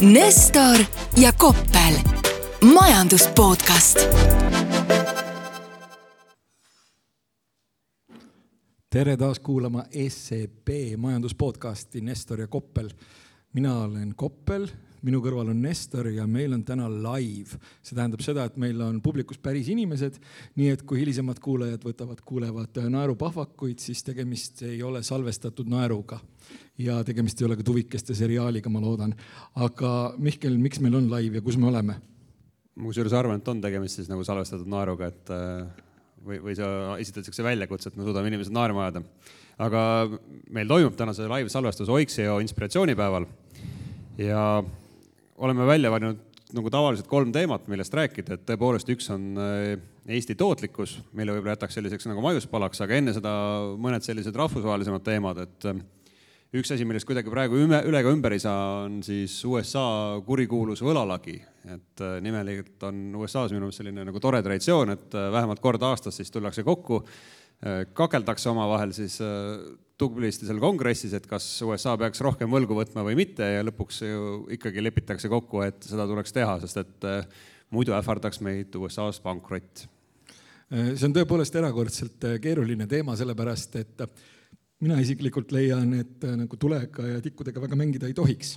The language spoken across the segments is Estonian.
Nestor ja Koppel, majandus podcast. tere taas kuulama SEB majandus podcasti Nestor ja Koppel. mina olen Koppel minu kõrval on Nestor ja meil on täna live. see tähendab seda, et meil on publikus päris inimesed, nii et kui hilisemad kuulajad võtavad, kuulevad naerupahvakuid, siis tegemist ei ole salvestatud naeruga. ja tegemist ei ole ka Tuvikeste seriaaliga, ma loodan. aga Mihkel, miks meil on live ja kus me oleme? ma kusjuures arvan, et on tegemist siis nagu salvestatud naeruga, et äh, või, või sa esitad siukse väljakutse, et me suudame inimesed naerma ajada. aga meil toimub täna see live salvestus Oikseo inspiratsioonipäeval ja oleme välja valinud nagu tavaliselt kolm teemat, millest rääkida, et tõepoolest üks on äh, Eesti tootlikkus, mille võib-olla jätaks selliseks nagu maiuspalaks, aga enne seda mõned sellised rahvusvahelisemad teemad, et äh, üks asi, millest kuidagi praegu üle, üle ka ümber ei saa, on siis USA kurikuulus võlalagi. et äh, nimelikult on USA-s minu meelest selline nagu tore traditsioon, et vähemalt kord aastas siis tullakse kokku, kakeldakse omavahel siis tublisti seal kongressis, et kas USA peaks rohkem võlgu võtma või mitte ja lõpuks ju ikkagi lepitakse kokku, et seda tuleks teha, sest et äh, muidu ähvardaks meid USA-s pankrott. Äh, see on tõepoolest erakordselt äh, keeruline teema, sellepärast et mina isiklikult leian, et nagu tulega ja tikkudega väga mängida ei tohiks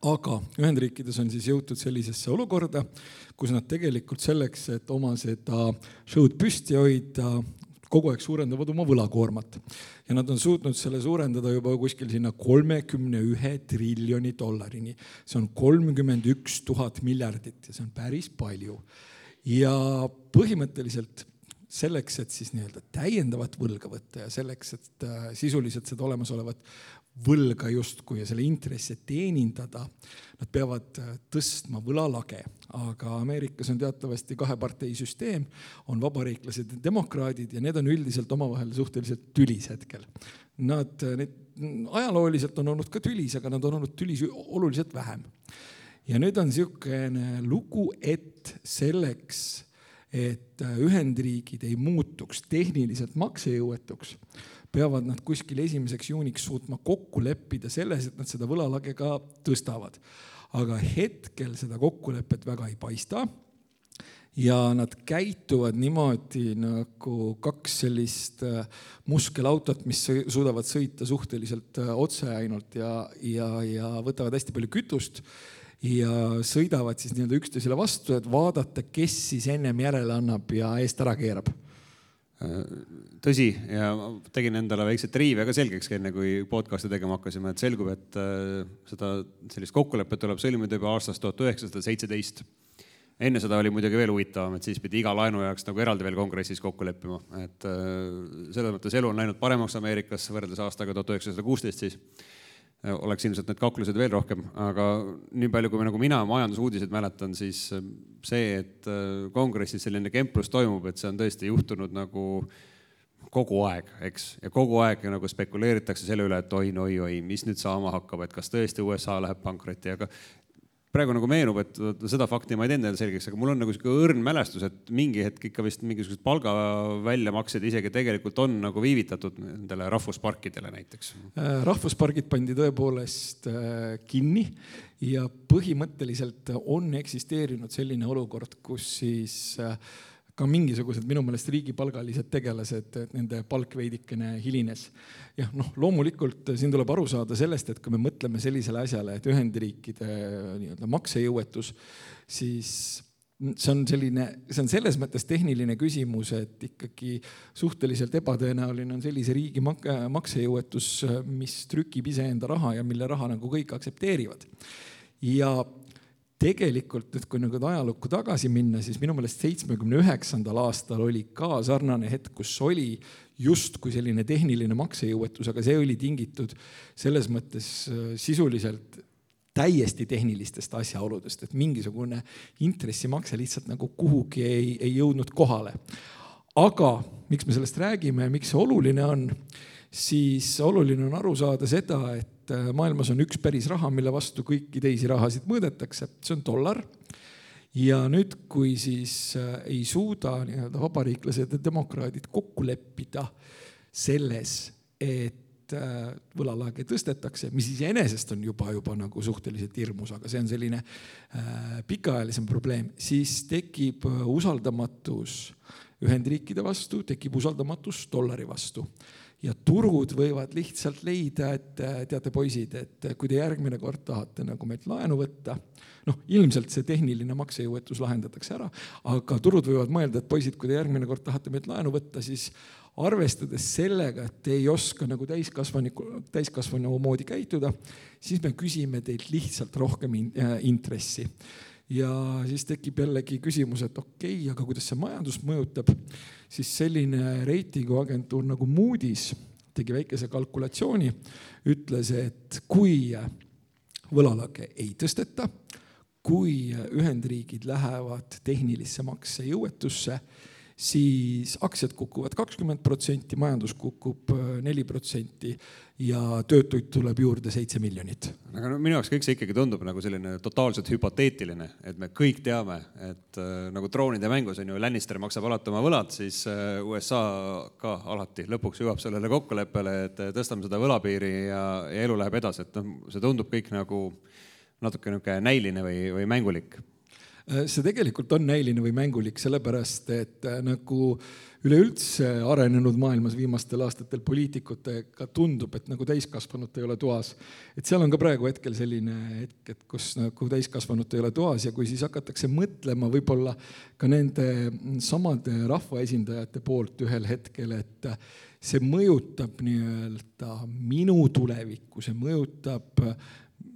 aga Ühendriikides on siis jõutud sellisesse olukorda, kus nad tegelikult selleks, et oma seda show'd püsti hoida, kogu aeg suurendavad oma võlakoormat ja nad on suutnud selle suurendada juba kuskil sinna kolmekümne ühe triljoni dollarini. see on kolmkümmend üks tuhat miljardit ja see on päris palju. ja põhimõtteliselt selleks, et siis nii-öelda täiendavat võlga võtta ja selleks, et äh, sisuliselt seda olemasolevat võlga justkui ja selle intresse teenindada, nad peavad äh, tõstma võlalage. aga Ameerikas on teatavasti kaheparteisüsteem, on vabariiklased ja demokraadid ja need on üldiselt omavahel suhteliselt tülis hetkel. Nad, äh, need ajalooliselt on olnud ka tülis, aga nad on olnud tülis oluliselt vähem. ja nüüd on niisugune lugu, et selleks, et äh, Ühendriigid ei muutuks tehniliselt maksejõuetuks peavad nad kuskil esimeseks juuniks suutma kokku leppida selles, et nad seda võlalage ka tõstavad. aga hetkel seda kokkulepet väga ei paista. ja nad käituvad niimoodi nagu kaks sellist äh, muskelautot, mis suudavad sõita suhteliselt äh, otse ainult ja, ja, ja võtavad hästi palju kütust ja sõidavad siis nii-öelda üksteisele vastu, et vaadata, kes siis ennem järele annab ja eest ära keerab tõsi, ja tegin endale väikse triivia ka selgeks enne, kui podcast'i tegema hakkasime, et selgub, et äh, seda sellist kokkulepet tuleb sõlmida juba aastast tuhat üheksasada seitseteist. enne seda oli muidugi veel huvitavam, et siis pidi iga laenu jaoks nagu eraldi veel kongressis kokku leppima, et äh, selles mõttes elu on läinud paremaks Ameerikas võrreldes aastaga tuhat üheksasada kuusteist siis Äh, oleks ilmselt need kaklused veel rohkem, aga nii palju, kui nagu mina majandusuudiseid mäletan, siis äh, see, et äh, kongressis selline kemplus toimub, et see on tõesti juhtunud nagu kogu aeg, eks, ja kogu aeg nagu spekuleeritakse selle üle, et oi-oi-oi, mis nüüd saama hakkab, et kas tõesti USA läheb pankrotti, aga praegu nagu meenub, et seda fakti ma ei teinud endale selgeks, aga mul on nagu sihuke õrn mälestus, et mingi hetk ikka vist mingisugused palga väljamaksed isegi tegelikult on nagu viivitatud nendele rahvusparkidele näiteks. Äh, rahvuspargid pandi tõepoolest äh, kinni ja põhimõtteliselt on eksisteerinud selline olukord, kus siis äh, ka mingisugused minu meelest riigipalgalised tegelased, nende palk veidikene hilines. jah, noh, loomulikult siin tuleb aru saada sellest, et kui me mõtleme sellisele asjale, et Ühendriikide nii-öelda maksejõuetus, siis see on selline, see on selles mõttes tehniline küsimus, et ikkagi suhteliselt ebatõenäoline on sellise riigi mak maksejõuetus, mis trükib iseenda raha ja mille raha nagu kõik aktsepteerivad. ja tegelikult nüüd, kui nagu ajalukku tagasi minna, siis minu meelest seitsmekümne üheksandal aastal oli ka sarnane hetk, kus oli justkui selline tehniline maksejõuetus, aga see oli tingitud selles mõttes äh, sisuliselt täiesti tehnilistest asjaoludest, et mingisugune intressimakse lihtsalt nagu kuhugi ei, ei jõudnud kohale. aga miks me sellest räägime, miks see oluline on, siis oluline on aru saada seda, et et äh, maailmas on üks päris raha, mille vastu kõiki teisi rahasid mõõdetakse, see on dollar. ja nüüd, kui siis äh, ei suuda nii-öelda vabariiklased ja demokraadid kokku leppida selles, et äh, võlalage tõstetakse, mis iseenesest on juba, juba nagu suhteliselt hirmus, aga see on selline pikaajalisem probleem, siis tekib usaldamatus Ühendriikide vastu, tekib usaldamatus dollari vastu ja turud võivad lihtsalt leida, et äh, teate, poisid, et kui te järgmine kord tahate nagu meilt laenu võtta, noh, ilmselt see tehniline maksejõuetus lahendatakse ära, aga turud võivad mõelda, et poisid, kui te järgmine kord tahate meilt laenu võtta, siis arvestades sellega, et te ei oska nagu täiskasvaniku, täiskasvanu moodi käituda, siis me küsime teilt lihtsalt rohkem in, äh, intressi. Ja siis tekib jällegi küsimus, et okei okay,, aga kuidas see majandust mõjutab, siis selline reitinguagentuur nagu Moody's tegi väikese kalkulatsiooni, ütles, et kui võlalage ei tõsteta, kui Ühendriigid lähevad tehnilisse maksejõuetusse siis aktsiad kukuvad kakskümmend protsenti, majandus kukub äh, neli protsenti ja töötuid tuleb juurde seitse miljonit. aga no minu jaoks kõik see ikkagi tundub nagu selline totaalselt hüpoteetiline, et me kõik teame, et äh, nagu troonide mängus on ju, Lannister maksab alati oma võlad, siis äh, USA ka alati lõpuks jõuab sellele kokkuleppele, et tõstame seda võlapiiri ja, ja elu läheb edasi, et noh, see tundub kõik nagu natuke niisugune näiline või, või mängulik Äh, see tegelikult on näiline või mängulik, sellepärast et äh, nagu üleüldse arenenud maailmas viimastel aastatel poliitikutega tundub, et nagu täiskasvanut ei ole toas. et seal on ka praegu hetkel selline hetk, et kus nagu täiskasvanut ei ole toas ja kui siis hakatakse mõtlema võib-olla ka nende samade rahvaesindajate poolt ühel hetkel, et see mõjutab nii-öelda minu tulevikku, see mõjutab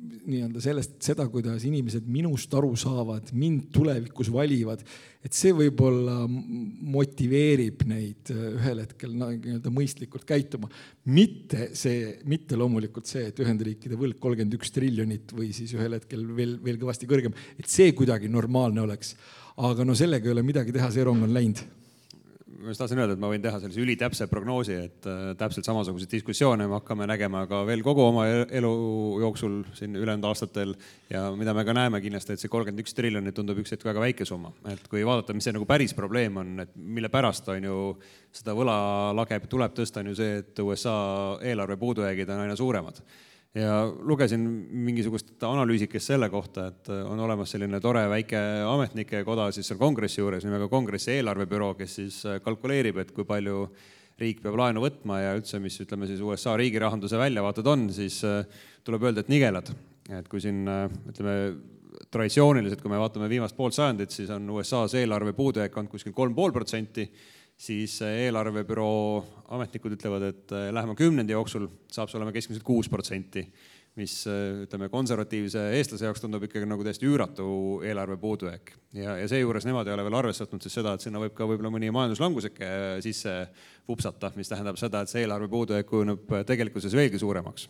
nii-öelda sellest, seda, kuidas inimesed minust aru saavad, mind tulevikus valivad, et see võib-olla motiveerib neid äh, ühel hetkel nii-öelda mõistlikult käituma. mitte see, mitte loomulikult see, et Ühendriikide võlg kolmkümmend üks triljonit või siis ühel hetkel veel, veel kõvasti kõrgem, et see kuidagi normaalne oleks. aga no sellega ei ole midagi teha, see rong on läinud ma just tahtsin öelda, et ma võin teha sellise ülitäpse prognoosi, et äh, täpselt samasuguseid diskussioone me hakkame nägema ka veel kogu oma e-, elu jooksul siin ülejäänud aastatel. Ja mida me ka näeme kindlasti, et see kolmkümmend üks triljonit tundub üks hetk väga väike summa, et kui vaadata, mis see nagu päris probleem on, et mille pärast on ju seda võlalage tuleb tõsta, on ju see, et USA eelarve puudujäägid on aina suuremad ja lugesin mingisugust analüüsikest selle kohta, et on olemas selline tore väike ametnike koda siis seal kongressi juures nimega Kongressi eelarvebüroo, kes siis kalkuleerib, et kui palju riik peab laenu võtma ja üldse, mis ütleme siis USA riigi rahanduse väljavaated on, siis äh, tuleb öelda, et nigelad. et kui siin äh, ütleme traditsiooniliselt, kui me vaatame viimast poolt sajandit, siis on USA-s eelarve puudujääk olnud kuskil kolm pool protsenti siis eelarvebüroo ametnikud ütlevad, et äh, lähema kümnendi jooksul saab see olema keskmiselt kuus protsenti, mis äh, ütleme, konservatiivse eestlase jaoks tundub ikkagi nagu täiesti üüratu eelarve puudujääk. ja, ja seejuures nemad ei ole veel arvesse võtnud siis seda, et sinna võib ka võib-olla mõni majanduslanguseke äh, sisse vupsata, mis tähendab seda, et see eelarve puudujääk kujuneb tegelikkuses veelgi suuremaks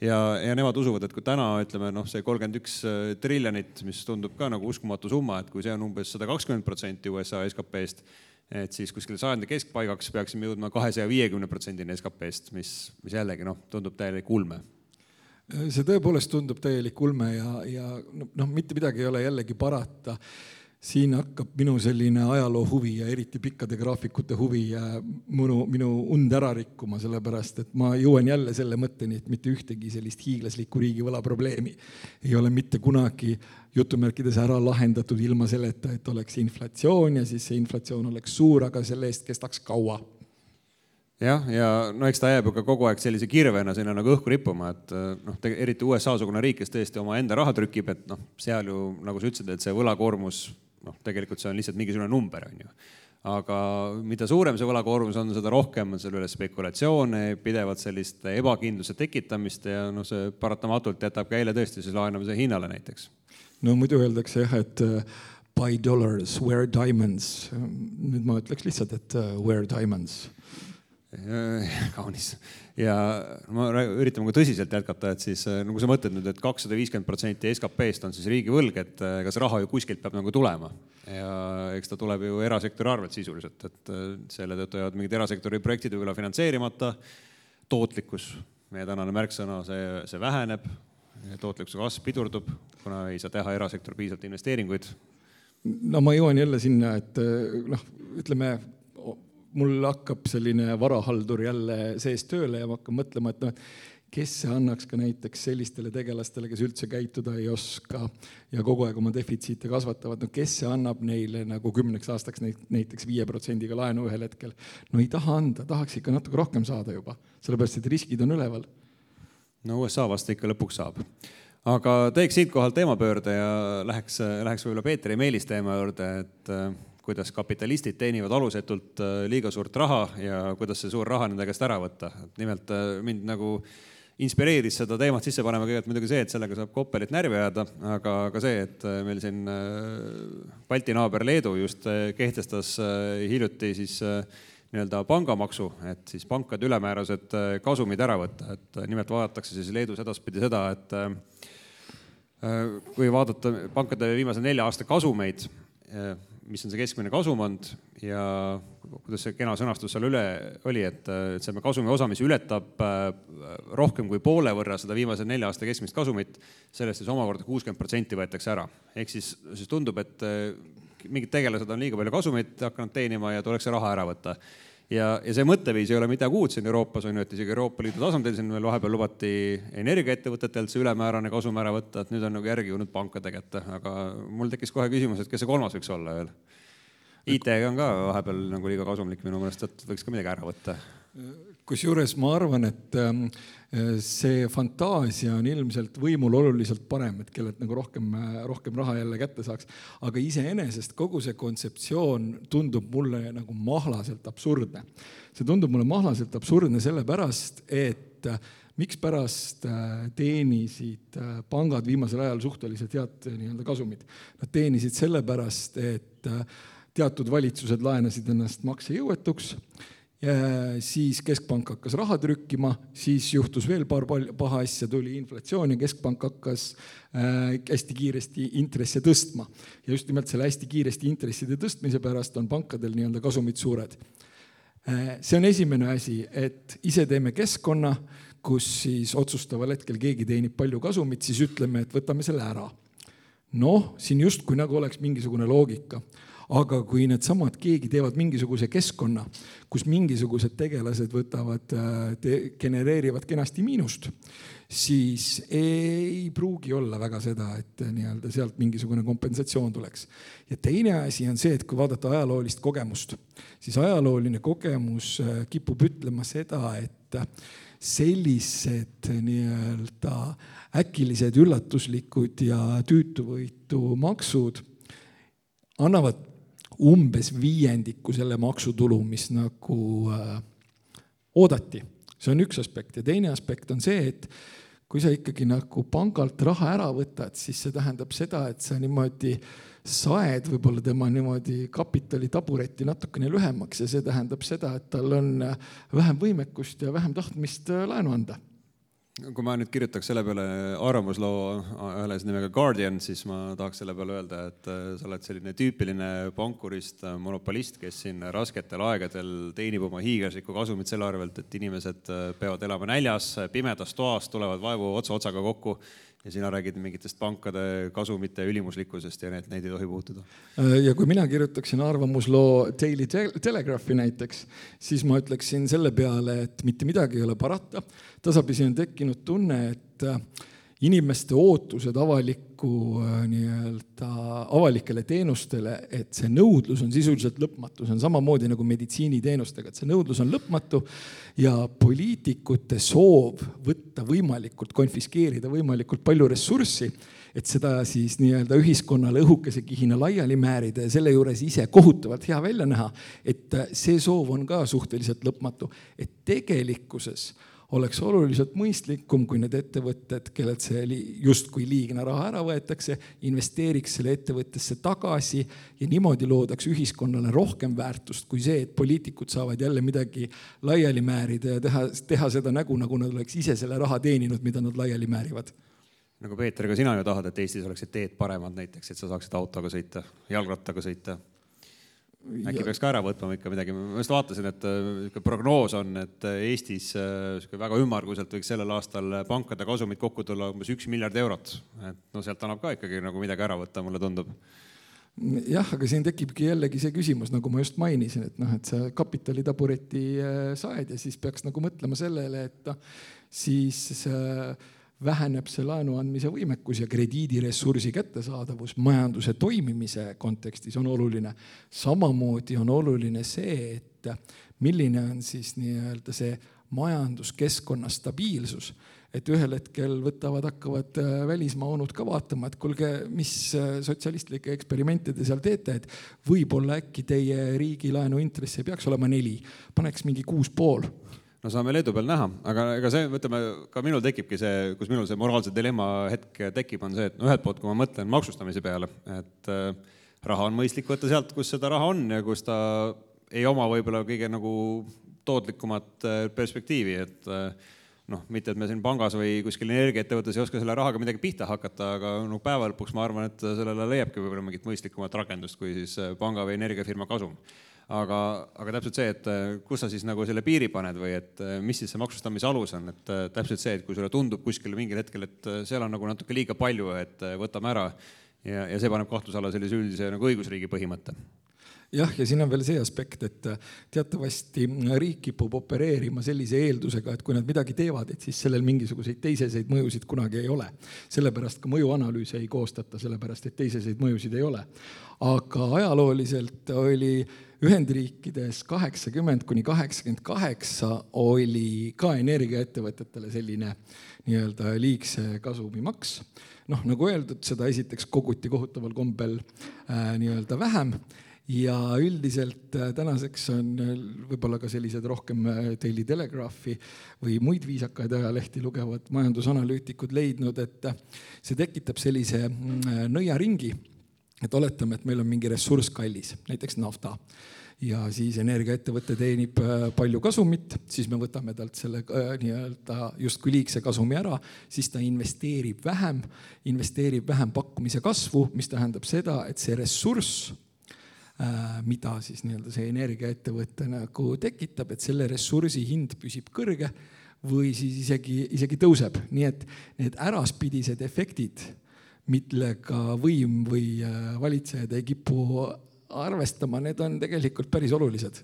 ja, ja nemad usuvad, et kui täna ütleme noh, see kolmkümmend üks triljonit, mis tundub ka nagu uskumatu summa, et kui see on umbes sada kakskümmend protsenti USA SKP-st, et siis kuskil sajandi keskpaigaks peaksime jõudma kahesaja viiekümne protsendini SKP-st, mis, mis jällegi noh, tundub täielik ulme. See tõepoolest tundub täielik ulme ja, ja noh, mitte midagi ei ole jällegi parata siin hakkab minu selline ajaloo huvi ja eriti pikkade graafikute huvi minu, minu und ära rikkuma, sellepärast et ma jõuan jälle selle mõtteni, et mitte ühtegi sellist hiiglaslikku riigivõla probleemi ei ole mitte kunagi jutumärkides ära lahendatud ilma selleta, et oleks inflatsioon ja siis see inflatsioon oleks suur, aga selle eest kestaks kaua. Jah, ja no eks ta jääb ju ka kogu aeg sellise kirvena sinna nagu õhku rippuma, et noh, eriti USA-sugune riik, kes tõesti oma enda raha trükib, et noh, seal ju nagu sa ütlesid, et see võlakoormus noh, tegelikult see on lihtsalt mingisugune number, on ju. aga mida suurem see võlakoormus on, seda rohkem on selle üle spekulatsioone, pidevat sellist ebakindluse tekitamist ja noh, see paratamatult jätab ka eile tõesti siis laenamise hinnale näiteks. no muidu öeldakse jah, et uh, buy dollars, wear diamonds. nüüd ma ütleks lihtsalt, et uh, wear diamonds kaunis ja ma üritan ka tõsiselt jätkata, et siis nagu sa mõtled nüüd et, et kakssada viiskümmend protsenti SKP-st on siis riigivõlg, et ega see raha ju kuskilt peab nagu tulema. ja eks ta tuleb ju erasektori arvelt sisuliselt, et selle tõttu jäävad mingid erasektori projektid võib-olla finantseerimata. tootlikkus, meie tänane märksõna, see, see väheneb, tootlikkuse kasv pidurdub, kuna ei saa teha erasektor piisavalt investeeringuid. no ma jõuan jälle sinna, et noh, ütleme mul hakkab selline varahaldur jälle sees tööle ja ma hakkan mõtlema, et noh, et kes annaks ka näiteks sellistele tegelastele, kes üldse käituda ei oska ja kogu aeg oma defitsiite kasvatavad, no kes annab neile nagu kümneks aastaks näiteks viie protsendiga laenu ühel hetkel. no ei taha anda, tahaks ikka natuke rohkem saada juba, sellepärast et riskid on üleval. no USA vast ikka lõpuks saab aga teeks siitkohalt teemapöörde ja läheks, läheks võib-olla Peetri Meelis teema juurde, et äh, kuidas kapitalistid teenivad alusetult äh, liiga suurt raha ja kuidas see suur raha nende käest ära võtta. nimelt äh, mind nagu inspireeris seda teemat sisse panema kõigepealt muidugi see, et sellega saab Koppelit närvi ajada, aga ka see, et meil siin Balti naaber Leedu just kehtestas hiljuti siis nii-öelda pangamaksu, et siis pankade ülemäärased kasumid ära võtta, et nimelt vaadatakse siis Leedus edaspidi seda, et Äh, kui vaadata pankade viimase nelja aasta kasumeid, äh, mis on see keskmine kasum olnud ja kuidas see kena sõnastus seal üle oli, et, äh, et see kasumi osa, mis ületab rohkem kui poole võrra seda viimase nelja aasta keskmist kasumit, sellest siis omakorda kuuskümmend protsenti võetakse ära. ehk siis, siis tundub, et mingid tegelased on liiga palju kasumit hakanud teenima ja tuleks see raha ära võtta ja, ja see mõtteviis ei ole midagi uut siin Euroopas on ju, et isegi Euroopa Liidu tasandil siin veel vahepeal lubati energiaettevõtetelt see ülemäärane kasum ära võtta, et nüüd on nagu järgi jõudnud pankade kätte, aga mul tekkis kohe küsimus, et kes see kolmas võiks olla veel? IT-ga on ka vahepeal nagu liiga kasumlik minu meelest, et võiks ka midagi ära võtta kusjuures ma arvan, et ähm, see fantaasia on ilmselt võimul oluliselt parem, et kellelt nagu rohkem, rohkem raha jälle kätte saaks. aga iseenesest kogu see kontseptsioon tundub mulle nagu mahlaselt absurdne. see tundub mulle mahlaselt absurdne sellepärast, et äh, mikspärast äh, teenisid äh, pangad viimasel ajal suhteliselt head nii-öelda kasumit. Nad teenisid sellepärast, et teatud valitsused laenasid ennast maksejõuetuks siis keskpank hakkas raha trükkima, siis juhtus veel paar paha asja, tuli inflatsioon ja keskpank hakkas äh, hästi kiiresti intresse tõstma. ja just nimelt selle hästi kiiresti intresside tõstmise pärast on pankadel nii-öelda kasumid suured. Äh, see on esimene asi, et ise teeme keskkonna, kus siis otsustaval hetkel keegi teenib palju kasumit, siis ütleme, et võtame selle ära. noh, siin justkui nagu oleks mingisugune loogika aga kui needsamad keegi teevad mingisuguse keskkonna, kus mingisugused tegelased võtavad, äh, genereerivad kenasti miinust, siis ei pruugi olla väga seda, et nii-öelda sealt mingisugune kompensatsioon tuleks. ja teine asi on see, et kui vaadata ajaloolist kogemust, siis ajalooline kogemus äh, kipub ütlema seda, et sellised nii-öelda äkilised üllatuslikud ja tüütuvõitu maksud annavad umbes viiendiku selle maksutulu, mis nagu äh, oodati. see on üks aspekt ja teine aspekt on see, et kui sa ikkagi nagu pangalt raha ära võtad, siis see tähendab seda, et sa niimoodi saed võib-olla tema niimoodi kapitalitabureti natukene lühemaks ja see tähendab seda, et tal on vähem võimekust ja vähem tahtmist äh, laenu anda kui ma nüüd kirjutaks selle peale arvamusloo ajalehest nimega Guardian, siis ma tahaks selle peale öelda, et äh, sa oled selline tüüpiline pankurist, äh, monopolist, kes siin rasketel aegadel teenib oma hiiglaslikku kasumit selle arvelt, et inimesed äh, peavad elama näljas, pimedas toas, tulevad vaevu ots otsaga kokku ja sina räägid mingitest pankade kasumite ülimuslikkusest ja need, neid ei tohi puutuda. ja kui mina kirjutaksin arvamusloo Daily Telegraphi näiteks, siis ma ütleksin selle peale, et mitte midagi ei ole parata. tasapisi on tekkinud tunne, et inimeste ootused avalikku äh, nii-öelda avalikele teenustele, et see nõudlus on sisuliselt lõpmatu, see on samamoodi nagu meditsiiniteenustega, et see nõudlus on lõpmatu ja poliitikute soov võtta võimalikult, konfiskeerida võimalikult palju ressurssi, et seda siis nii-öelda ühiskonnale õhukese kihina laiali määrida ja selle juures ise kohutavalt hea välja näha, et see soov on ka suhteliselt lõpmatu, et tegelikkuses oleks oluliselt mõistlikum, kui need ettevõtted, kellelt see justkui liigne raha ära võetakse, investeeriks selle ettevõttesse tagasi ja niimoodi loodaks ühiskonnale rohkem väärtust kui see, et poliitikud saavad jälle midagi laiali määrida ja teha, teha seda nägu, nagu nad oleks ise selle raha teeninud, mida nad laiali määrivad. Nagu Peeter, ka sina ju tahad, et Eestis oleksid teed paremad näiteks, et sa saaksid autoga sõita, jalgrattaga sõita äkki ja... peaks ka ära võtma ikka midagi, ma just vaatasin, et äh, niisugune prognoos on, et äh, Eestis niisugune äh, väga ümmarguselt võiks sellel aastal pankade kasumid kokku tulla umbes üks miljard eurot. et no sealt annab ka ikkagi nagu midagi ära võtta, mulle tundub jah, aga siin tekibki jällegi see küsimus, nagu ma just mainisin, et noh, et sa kapitalitabureti äh, saed ja siis peaks nagu mõtlema sellele, et noh, siis väheneb see laenu andmise võimekus ja krediidiressursi kättesaadavus majanduse toimimise kontekstis on oluline. samamoodi on oluline see, et milline on siis nii-öelda see majanduskeskkonna stabiilsus et ühel hetkel võtavad, hakkavad äh, välismaa onud ka vaatama, et kuulge, mis äh, sotsialistlikke eksperimente te seal teete, et võib-olla äkki teie riigi laenu intress ei peaks olema neli, paneks mingi kuus pool no saame Leedu peal näha, aga ega see, ütleme ka minul tekibki see, kus minul see moraalse dilemma hetk tekib, on see, et no ühelt poolt, kui ma mõtlen maksustamise peale, et äh, raha on mõistlik võtta sealt, kus seda raha on ja kus ta ei oma võib-olla kõige nagu tootlikumat äh, perspektiivi, et äh, noh, mitte et me siin pangas või kuskil energiaettevõttes ei oska selle rahaga midagi pihta hakata, aga no päeva lõpuks ma arvan, et sellele leiabki võib-olla mingit mõistlikumat rakendust kui siis panga või energiafirma kasum. Aga, aga täpselt see, et äh, kus sa siis nagu selle piiri paned või et äh, mis siis see maksustamise alus on, et täpselt see, et kui sulle tundub kuskil mingil hetkel, et seal on nagu natuke liiga palju, et võtame ära. Ja, ja see paneb kahtluse alla sellise üldise nagu õigusriigi põhimõtte jah, ja siin on veel see aspekt, et äh, teatavasti äh, riik kipub opereerima sellise eeldusega, et kui nad midagi teevad, et siis sellel mingisuguseid teiseseid mõjusid kunagi ei ole. sellepärast ka mõjuanalüüse ei koostata, sellepärast et teiseseid mõjusid ei ole. aga ajalooliselt oli Ühendriikides kaheksakümmend kuni kaheksakümmend kaheksa oli ka energiaettevõtetele selline nii-öelda liigse kasumimaks. noh, nagu öeldud, seda esiteks koguti kohutaval kombel äh, nii-öelda vähem ja üldiselt äh, tänaseks on äh, võib-olla ka sellised rohkem äh, Daily Telegraphi või muid viisakaid ajalehti lugevad majandusanalüütikud leidnud, et see tekitab sellise mm, nõiaringi, et oletame, et meil on mingi ressurss kallis, näiteks nafta ja siis energiaettevõte teenib palju kasumit, siis me võtame talt selle nii-öelda justkui liigse kasumi ära, siis ta investeerib vähem, investeerib vähem pakkumise kasvu, mis tähendab seda, et see ressurss mida siis nii-öelda see energiaettevõte nagu tekitab, et selle ressursi hind püsib kõrge või siis isegi, isegi tõuseb, nii et need äraspidised efektid, millega võim või äh, valitsejad ei kipu arvestama, need on tegelikult päris olulised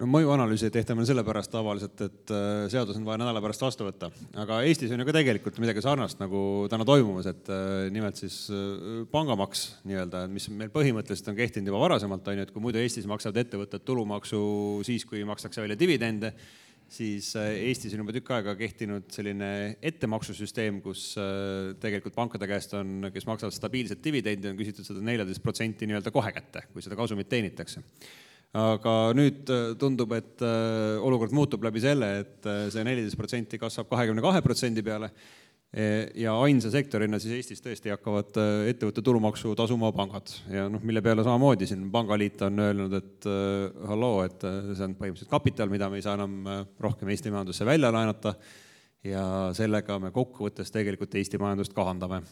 no mõjuanalüüsi ei tehta meil sellepärast tavaliselt, et äh, seadus on vaja nädala pärast vastu võtta, aga Eestis on ju ka tegelikult midagi sarnast nagu täna toimumas, et äh, nimelt siis äh, pangamaks nii-öelda, mis meil põhimõtteliselt on kehtinud juba varasemalt, on ju, et kui muidu Eestis maksavad ettevõtted tulumaksu siis, kui makstakse välja dividende, siis Eestis on juba tükk aega kehtinud selline ettemaksusüsteem, kus tegelikult pankade käest on, kes maksavad stabiilset dividendi, on küsitud seda neljateist protsenti nii-öelda kohe kätte, kui seda kasumit teenitakse aga nüüd äh, tundub, et äh, olukord muutub läbi selle, et äh, see neliteist protsenti kasvab kahekümne kahe protsendi peale. E, ja ainsa sektorina siis Eestis tõesti hakkavad ettevõtte tulumaksu tasuma pangad. Ja noh, mille peale samamoodi siin Pangaliit on öelnud, et halloo, et see on põhimõtteliselt kapital, mida me ei saa enam rohkem Eesti majandusse välja laenata. ja sellega me kokkuvõttes tegelikult Eesti majandust kahandame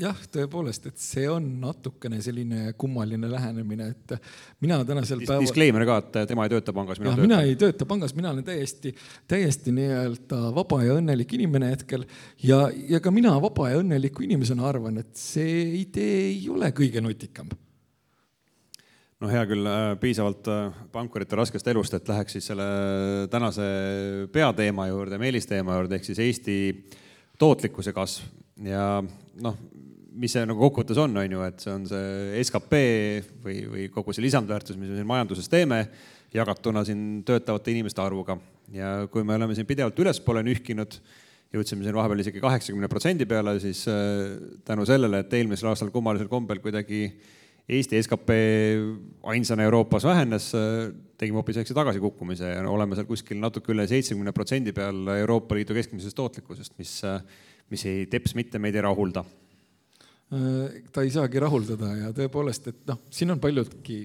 jah, tõepoolest, et see on natukene selline kummaline lähenemine, et mina tänasel Dis. päeval. Disclaimer ka, et tema ei tööta pangas. jah, mina ei tööta pangas, mina olen täiesti, täiesti nii-öelda vaba ja õnnelik inimene hetkel ja, ja ka mina vaba ja õnneliku inimesena arvan, et see idee ei ole kõige nutikam no hea küll, äh, piisavalt äh, pankurite raskest elust, et läheks siis selle tänase peateema juurde, meelisteema juurde ehk siis Eesti tootlikkuse kasv ja noh, mis see nagu kokkuvõttes on, on ju, et see on see skp või, või kogu see lisandväärtus, mis me siin majanduses teeme, jagatuna siin töötavate inimeste arvuga. ja kui me oleme siin pidevalt ülespoole nühkinud, jõudsime siin vahepeal isegi kaheksakümne protsendi peale, siis äh, tänu sellele, et eelmisel aastal kummalisel kombel kuidagi Eesti skp ainsana Euroopas vähenes, äh, tegime hoopis väikse tagasikukkumise ja oleme seal kuskil natuke üle seitsmekümne protsendi peal Euroopa Liidu keskmisest tootlikkusest, mis äh, mis ei, teps mitte meid ei rahulda? Äh, ta ei saagi rahuldada ja tõepoolest, et noh, siin on paljudki,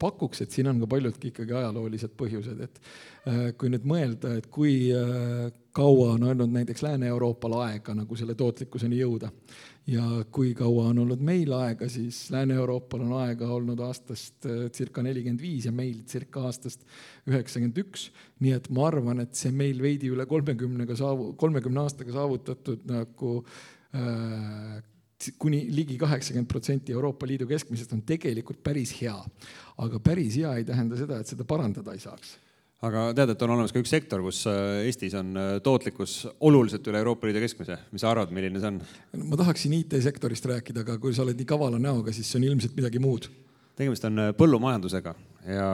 pakuks, et siin on ka paljudki ikkagi ajaloolised põhjused, et äh, kui nüüd mõelda, et kui äh, kaua on olnud näiteks Lääne-Euroopal aega nagu selle tootlikkuseni jõuda ja kui kaua on olnud meil aega, siis Lääne-Euroopal on aega olnud aastast circa nelikümmend viis ja meil circa aastast üheksakümmend üks. nii et ma arvan, et see meil veidi üle kolmekümnega saavu-, kolmekümne aastaga saavutatud nagu äh, kuni ligi kaheksakümmend protsenti Euroopa Liidu keskmisest on tegelikult päris hea. aga päris hea ei tähenda seda, et seda parandada ei saaks aga tead, et on olemas ka üks sektor, kus äh, Eestis on äh, tootlikkus oluliselt üle Euroopa Liidu keskmise. mis sa arvad, milline see on? ma tahaksin IT-sektorist rääkida, aga kui sa oled nii kavala näoga, siis see on ilmselt midagi muud. tegemist on äh, põllumajandusega ja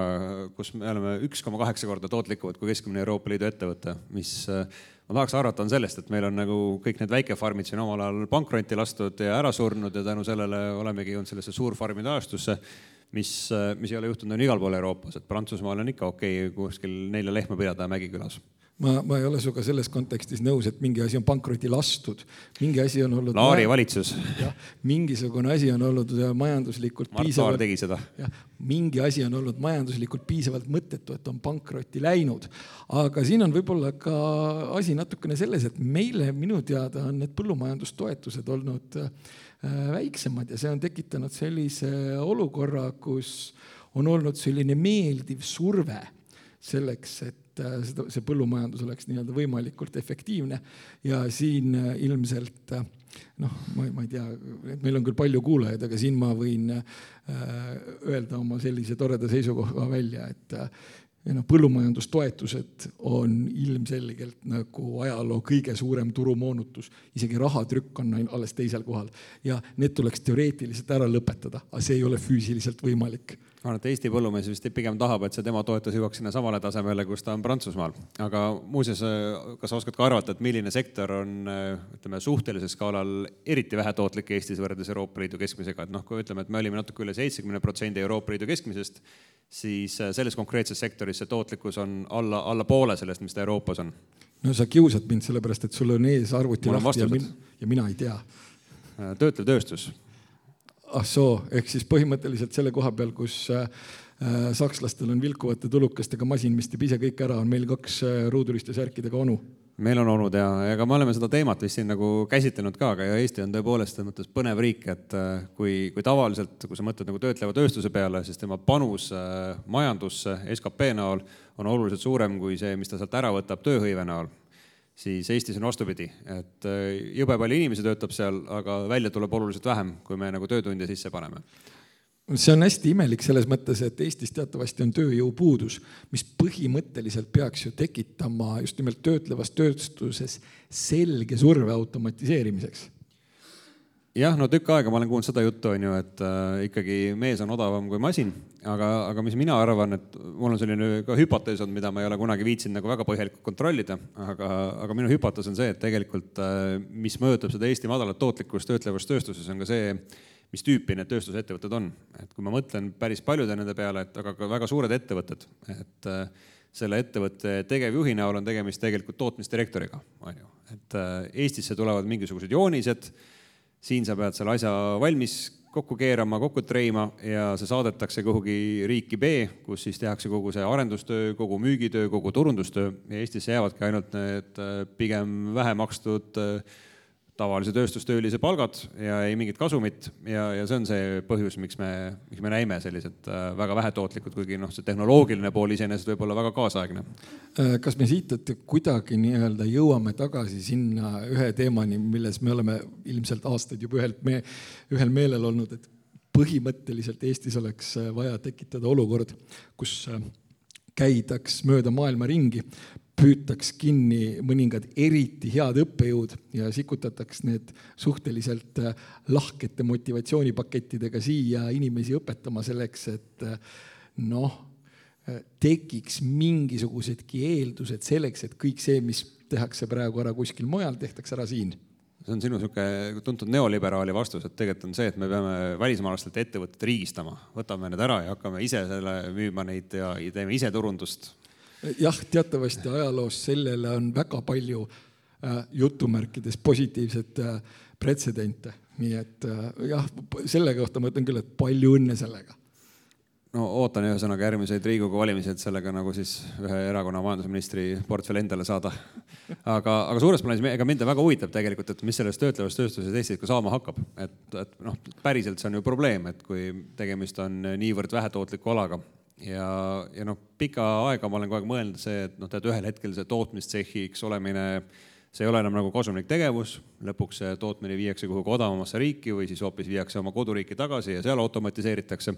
kus me oleme üks koma kaheksa korda tootlikumad kui keskmine Euroopa Liidu ettevõte, mis ma tahaks arvata, on sellest, et meil on nagu kõik need väikefarmid siin omal ajal pankrotti lastud ja ära surnud ja tänu sellele olemegi jõudnud sellesse suurfarmide ajastusse mis, mis ei ole juhtunud on igal pool Euroopas, et Prantsusmaal on ikka okei okay, kuskil nelja lehma pidada Mägikülas ma, ma ei ole sinuga selles kontekstis nõus, et mingi asi on pankrotti lastud, mingi asi on olnud. Laari valitsus. mingisugune asi on olnud majanduslikult Mart piisavalt. tegi seda. mingi asi on olnud majanduslikult piisavalt mõttetu, et on pankrotti läinud. aga siin on võib-olla ka asi natukene selles, et meile minu teada on need põllumajandustoetused olnud äh, väiksemad ja see on tekitanud sellise olukorra, kus on olnud selline meeldiv surve selleks, et äh, seda, see põllumajandus oleks nii-öelda võimalikult efektiivne. Ja siin äh, ilmselt äh, noh, ma, ma ei tea, meil on küll palju kuulajaid, aga siin ma võin öelda oma sellise toreda seisukoha välja, et ja noh, põllumajandustoetused on ilmselgelt nagu ajaloo kõige suurem turumoonutus, isegi rahatrükk on alles teisel kohal. Ja need tuleks teoreetiliselt ära lõpetada, aga see ei ole füüsiliselt võimalik ma arvan, et Eesti põllumees vist pigem tahab, et see tema toetus jõuaks sinna samale tasemele, kus ta on Prantsusmaal. aga muuseas, kas sa oskad ka arvata, et milline sektor on, ütleme, suhtelisel skaalal eriti vähetootlik Eestis võrreldes Euroopa Liidu keskmisega, et noh, kui ütleme, et me olime natuke üle seitsmekümne protsendi Euroopa Liidu keskmisest, siis selles konkreetses sektoris see tootlikkus on alla, alla poole sellest, mis ta Euroopas on. no sa kiusad mind sellepärast, et sul on ees arvuti lahti ja, min ja mina ei tea. töötlev tööstus ah soo, ehk siis põhimõtteliselt selle koha peal, kus äh, äh, sakslastel on vilkuvate tulukestega masin, mis teeb ise kõik ära, on meil kaks äh, ruuduliste särkidega onu. Meil on olnud ja ega me oleme seda teemat vist siin nagu käsitlenud ka, aga Eesti on tõepoolest selles mõttes põnev riik, et kui, kui tavaliselt, kui sa mõtled nagu töötleva tööstuse peale, siis tema panus majandusse skp näol on oluliselt suurem kui see, mis ta sealt ära võtab tööhõive näol siis Eestis on vastupidi, et äh, jube palju inimesi töötab seal, aga välja tuleb oluliselt vähem, kui me nagu töötunde sisse paneme. See on hästi imelik selles mõttes, et Eestis teatavasti on tööjõupuudus, mis põhimõtteliselt peaks ju tekitama just nimelt töötlevas tööstuses selge surve automatiseerimiseks jah, no tükk aega ma olen kuulnud seda juttu, on ju, et äh, ikkagi mees on odavam kui masin, aga, aga mis mina arvan, et mul on selline ka hüpotees olnud, mida ma ei ole kunagi viitsinud nagu väga põhjalikult kontrollida, aga, aga minu hüpotees on see, et tegelikult äh, mis mõjutab seda Eesti madalat tootlikkust töötlevas tööstuses, on ka see, mis tüüpi need tööstusettevõtted on. et kui ma mõtlen päris paljude nende peale, et aga ka väga suured ettevõtted, et äh, selle ettevõtte tegevjuhi näol on tegemist tegelikult tootmisdirektoriga, on ju. et äh, Eestisse tulevad mingisugused joonised siin sa pead selle asja valmis kokku keerama, kokku treima ja see saadetakse kuhugi riiki B, kus siis tehakse kogu see arendustöö, kogu müügitöö, kogu turundustöö. Ja Eestisse jäävadki ainult need äh, pigem vähe makstud äh, tavalise tööstustöölise palgad ja ei mingit kasumit ja, ja see on see põhjus, miks me, miks me näime sellised äh, väga vähetootlikud, kuigi noh, see tehnoloogiline pool iseenesest võib olla väga kaasaegne. Äh, kas me siit, kuidagi nii-öelda jõuame tagasi sinna ühe teemani, milles me oleme ilmselt aastaid juba ühelt me, ühel meelel olnud, et põhimõtteliselt Eestis oleks äh, vaja tekitada olukord, kus käidaks mööda maailma ringi, püütaks kinni mõningad eriti head õppejõud ja sikutataks need suhteliselt äh, lahkete motivatsioonipakettidega siia inimesi õpetama selleks, et äh, noh, äh, tekiks mingisugused,gi eeldused selleks, et kõik see, mis tehakse praegu ära kuskil mujal, tehtaks ära siin. See on sinu niisugune tuntud neoliberaali vastus, et tegelikult on see, et me peame välismaalastelt ettevõtted riigistama, võtame need ära ja hakkame ise selle müüma neid ja teeme ise turundust jah, teatavasti ajaloos sellele on väga palju äh, jutumärkides positiivset äh, pretsedente, nii et äh, jah, selle kohta ma ütlen küll, et palju õnne sellega. No ootan ühesõnaga järgmiseid Riigikogu valimisi, et sellega nagu siis ühe erakonna majandusministri portfell endale saada. aga, aga suures plaanis, ega mind väga huvitab tegelikult, et mis sellest töötlevast tööstusest Eestis ka saama hakkab, et, et noh, päriselt see on ju probleem, et kui tegemist on niivõrd vähetootliku alaga ja, ja noh, pikka aega ma olen kogu aeg mõelnud see, et noh, tead ühel hetkel see tootmistsehhiks olemine see ei ole enam nagu kasumlik tegevus, lõpuks see tootmine viiakse kuhugi odavamasse riiki või siis hoopis viiakse oma koduriiki tagasi ja seal automatiseeritakse.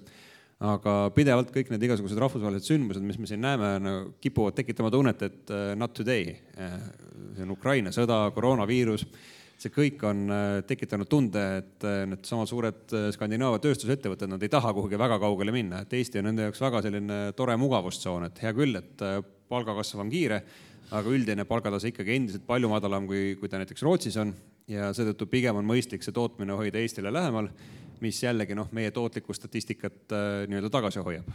Aga pidevalt kõik need igasugused rahvusvahelised sündmused, mis me siin näeme no,, kipuvad tekitama tunnet, et uh, not today. see on Ukraina sõda, koroonaviirus, see kõik on uh, tekitanud tunde, et uh, needsamad suured Skandinaavia tööstusettevõtted, nad ei taha kuhugi väga kaugele minna, et Eesti on nende jaoks väga selline tore mugavustsoon, et hea küll, et palgakasv on kiire aga üldine palgatase ikkagi endiselt palju madalam, kui, kui ta näiteks Rootsis on ja seetõttu pigem on mõistlik see tootmine hoida Eestile lähemal, mis jällegi noh, meie tootlikku statistikat äh, nii-öelda tagasi hoiab.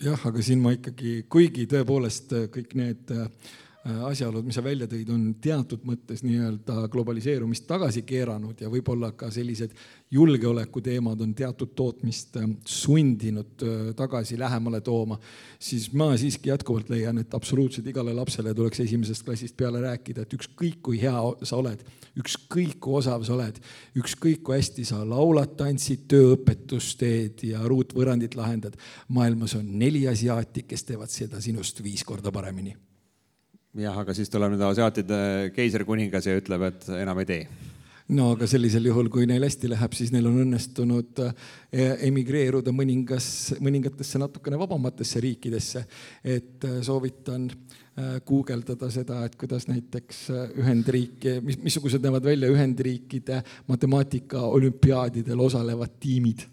jah, aga siin ma ikkagi, kuigi tõepoolest äh, kõik need äh, Äh, asjaolud, mis sa välja tõid, on teatud mõttes nii-öelda globaliseerumist tagasi keeranud ja võib-olla ka sellised julgeolekuteemad on teatud tootmist äh, sundinud äh, tagasi lähemale tooma, siis ma siiski jätkuvalt leian, et absoluutselt igale lapsele tuleks esimesest klassist peale rääkida, et ükskõik kui hea sa oled, ükskõik kui osav sa oled, ükskõik kui hästi sa laulad, tantsid, tööõpetust teed ja ruutvõrrandit lahendad, maailmas on neli asiaati, kes teevad seda sinust viis korda paremini jah, aga siis tuleb nüüd asiaatide keisrikuningas ja ütleb, et enam ei tee no aga sellisel juhul, kui neil hästi läheb, siis neil on õnnestunud eh, emigreeruda mõningas, mõningatesse natukene vabamatesse riikidesse. et eh, soovitan eh, guugeldada seda, et kuidas näiteks Ühendriik, mis, missugused näevad välja Ühendriikide matemaatika olümpiaadidel osalevad tiimid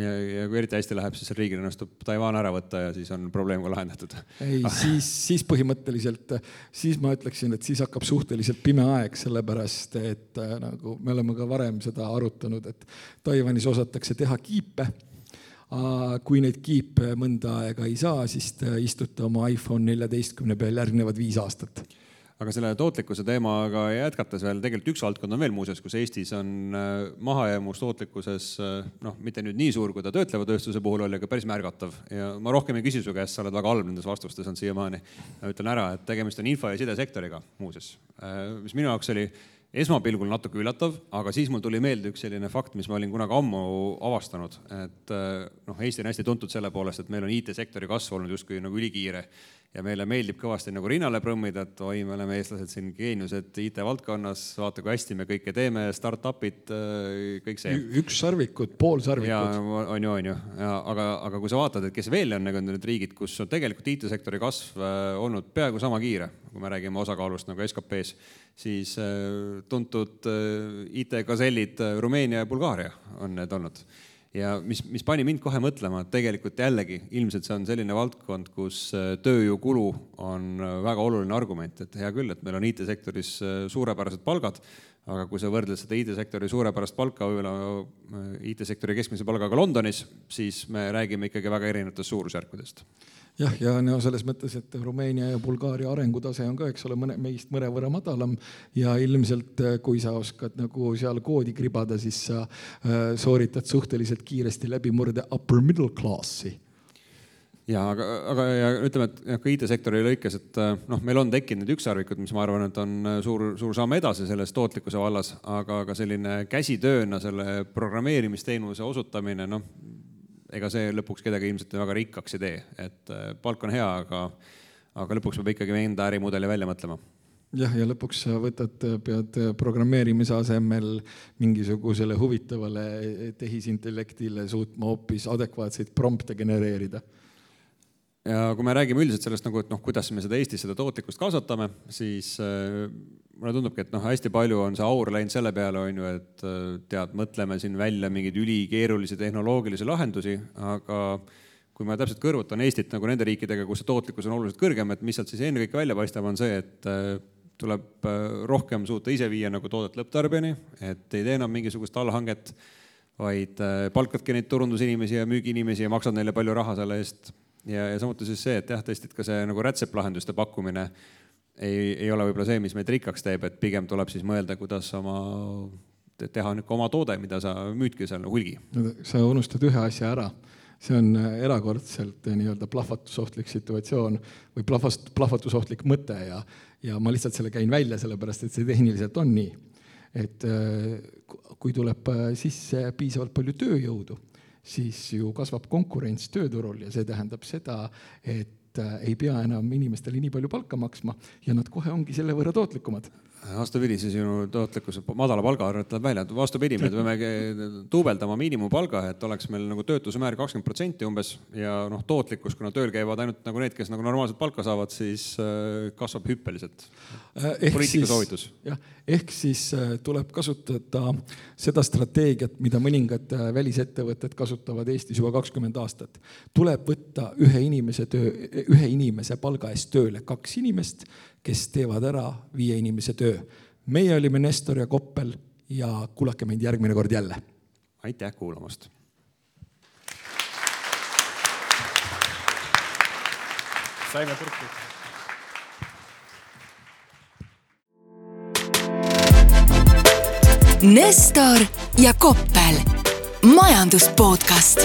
ja, ja kui eriti hästi läheb, siis riigil õnnestub Taiwan ära võtta ja siis on probleem ka lahendatud. ei, siis, siis põhimõtteliselt, siis ma ütleksin, et siis hakkab suhteliselt pime aeg, sellepärast et äh, nagu me oleme ka varem seda arutanud, et Taiwanis osatakse teha kiipe. Kui neid kiipe mõnda aega ei saa, siis te istute oma iPhone neljateistkümne peal järgnevad viis aastat aga selle tootlikkuse teemaga jätkates veel, tegelikult üks valdkond on veel muuseas, kus Eestis on äh, mahajäämus tootlikkuses äh, noh, mitte nüüd nii suur, kui ta töötleva tööstuse puhul oli, aga päris märgatav. Ja ma rohkem ei küsi su käest, sa oled väga halb nendes vastustes olnud siiamaani. ma ütlen ära, et tegemist on info- ja sidesektoriga muuseas, äh, mis minu jaoks oli esmapilgul natuke üllatav, aga siis mul tuli meelde üks selline fakt, mis ma olin kunagi ammu avastanud, et noh, Eesti on hästi tuntud selle poolest, et meil on IT-sektori kasv olnud justkui nagu ülikiire ja meile meeldib kõvasti nagu rinnale prõmmida, et oi, me oleme eestlased siin geeniused IT-valdkonnas, vaata kui hästi me kõike teeme, startup'id, äh, kõik see. üks sarvikud, pool sarvikut. on ju, on ju, aga, aga kui sa vaatad, et kes veel on nagu need riigid, kus on tegelikult IT-sektori kasv äh, olnud peaaegu sama kiire, kui me räägime osakaalust nagu SKP-s, siis äh, tuntud IT-gasellid Rumeenia ja Bulgaaria on need olnud ja mis, mis pani mind kohe mõtlema, et tegelikult jällegi ilmselt see on selline valdkond, kus äh, tööjõukulu on äh, väga oluline argument, et hea küll, et meil on IT-sektoris äh, suurepärased palgad, aga kui sa võrdled seda IT-sektori suurepärast palka võib-olla IT-sektori keskmise palgaga Londonis, siis me räägime ikkagi väga erinevatest suurusjärkudest. Jah, ja no selles mõttes, et Rumeenia ja Bulgaaria arengutase on ka, eks ole, mõne meist mõnevõrra madalam. Ja ilmselt kui sa oskad nagu seal koodi kribada, siis sa äh, sooritad suhteliselt kiiresti läbimurde upper middle class'i ja aga, aga ja ütleme, et ka IT-sektori lõikes, et äh, noh, meil on tekkinud ükssarvikud, mis ma arvan, et on äh, suur, suur samm edasi selles tootlikkuse vallas, aga ka selline käsitööna selle programmeerimisteenuse osutamine, noh, ega see lõpuks kedagi ilmselt väga rikkaks ei tee, et äh, palk on hea, aga, aga lõpuks peab ikkagi enda ärimudeli välja mõtlema. Jah, ja lõpuks sa võtad, pead programmeerimise asemel mingisugusele huvitavale tehisintellektile suutma hoopis adekvaatseid prompte genereerida ja kui me räägime üldiselt sellest nagu, et noh, kuidas me seda Eestis seda tootlikkust kasvatame, siis äh, mulle tundubki, et noh, hästi palju on see aur läinud selle peale, on ju, et äh, tead, mõtleme siin välja mingeid ülikeerulisi tehnoloogilisi lahendusi, aga kui ma täpselt kõrvutan Eestit nagu nende riikidega, kus see tootlikkus on oluliselt kõrgem, et mis sealt siis ennekõike välja paistab, on see, et äh, tuleb rohkem suuta ise viia nagu toodet lõpptarbijani, et ei tee enam mingisugust allhanget, vaid palkadki neid turundusinimesi ja müügiinimesi ja maksad neile palju raha selle eest ja, ja samuti siis see, et jah, tõesti, et ka see nagu rätseplahenduste pakkumine ei, ei ole võib-olla see, mis meid rikkaks teeb, et pigem tuleb siis mõelda, kuidas oma, teha niisugune oma toode, mida sa müüdki seal hulgi. sa unustad ühe asja ära see on äh, erakordselt äh, nii-öelda plahvatusohtlik situatsioon või plahvast, plahvatusohtlik mõte ja, ja ma lihtsalt selle käin välja, sellepärast et see tehniliselt on nii. et äh, kui tuleb sisse piisavalt palju tööjõudu siis ju kasvab konkurents tööturul ja see tähendab seda, et et äh, ei pea enam inimestele nii palju palka maksma ja nad kohe ongi selle võrra tootlikumad vastupidi, siis sinu tootlikkus madala palga arvelt tuleb välja, vastupidi, me peame duubeldama miinimumpalga, et oleks meil nagu töötuse määr kakskümmend protsenti umbes ja noh, tootlikkus, kuna tööl käivad ainult nagu need, kes nagu normaalset palka saavad, siis äh, kasvab hüppeliselt. poliitika soovitus. jah, ehk siis äh, tuleb kasutada seda strateegiat, mida mõningad äh, välisettevõtted kasutavad Eestis juba kakskümmend aastat. tuleb võtta ühe inimese töö, ühe inimese palga eest tööle kaks inimest kes teevad ära viie inimese töö. meie olime Nestor ja Koppel ja kuulake meid järgmine kord jälle. aitäh kuulamast. saime purki. Nestor ja Koppel, majandus podcast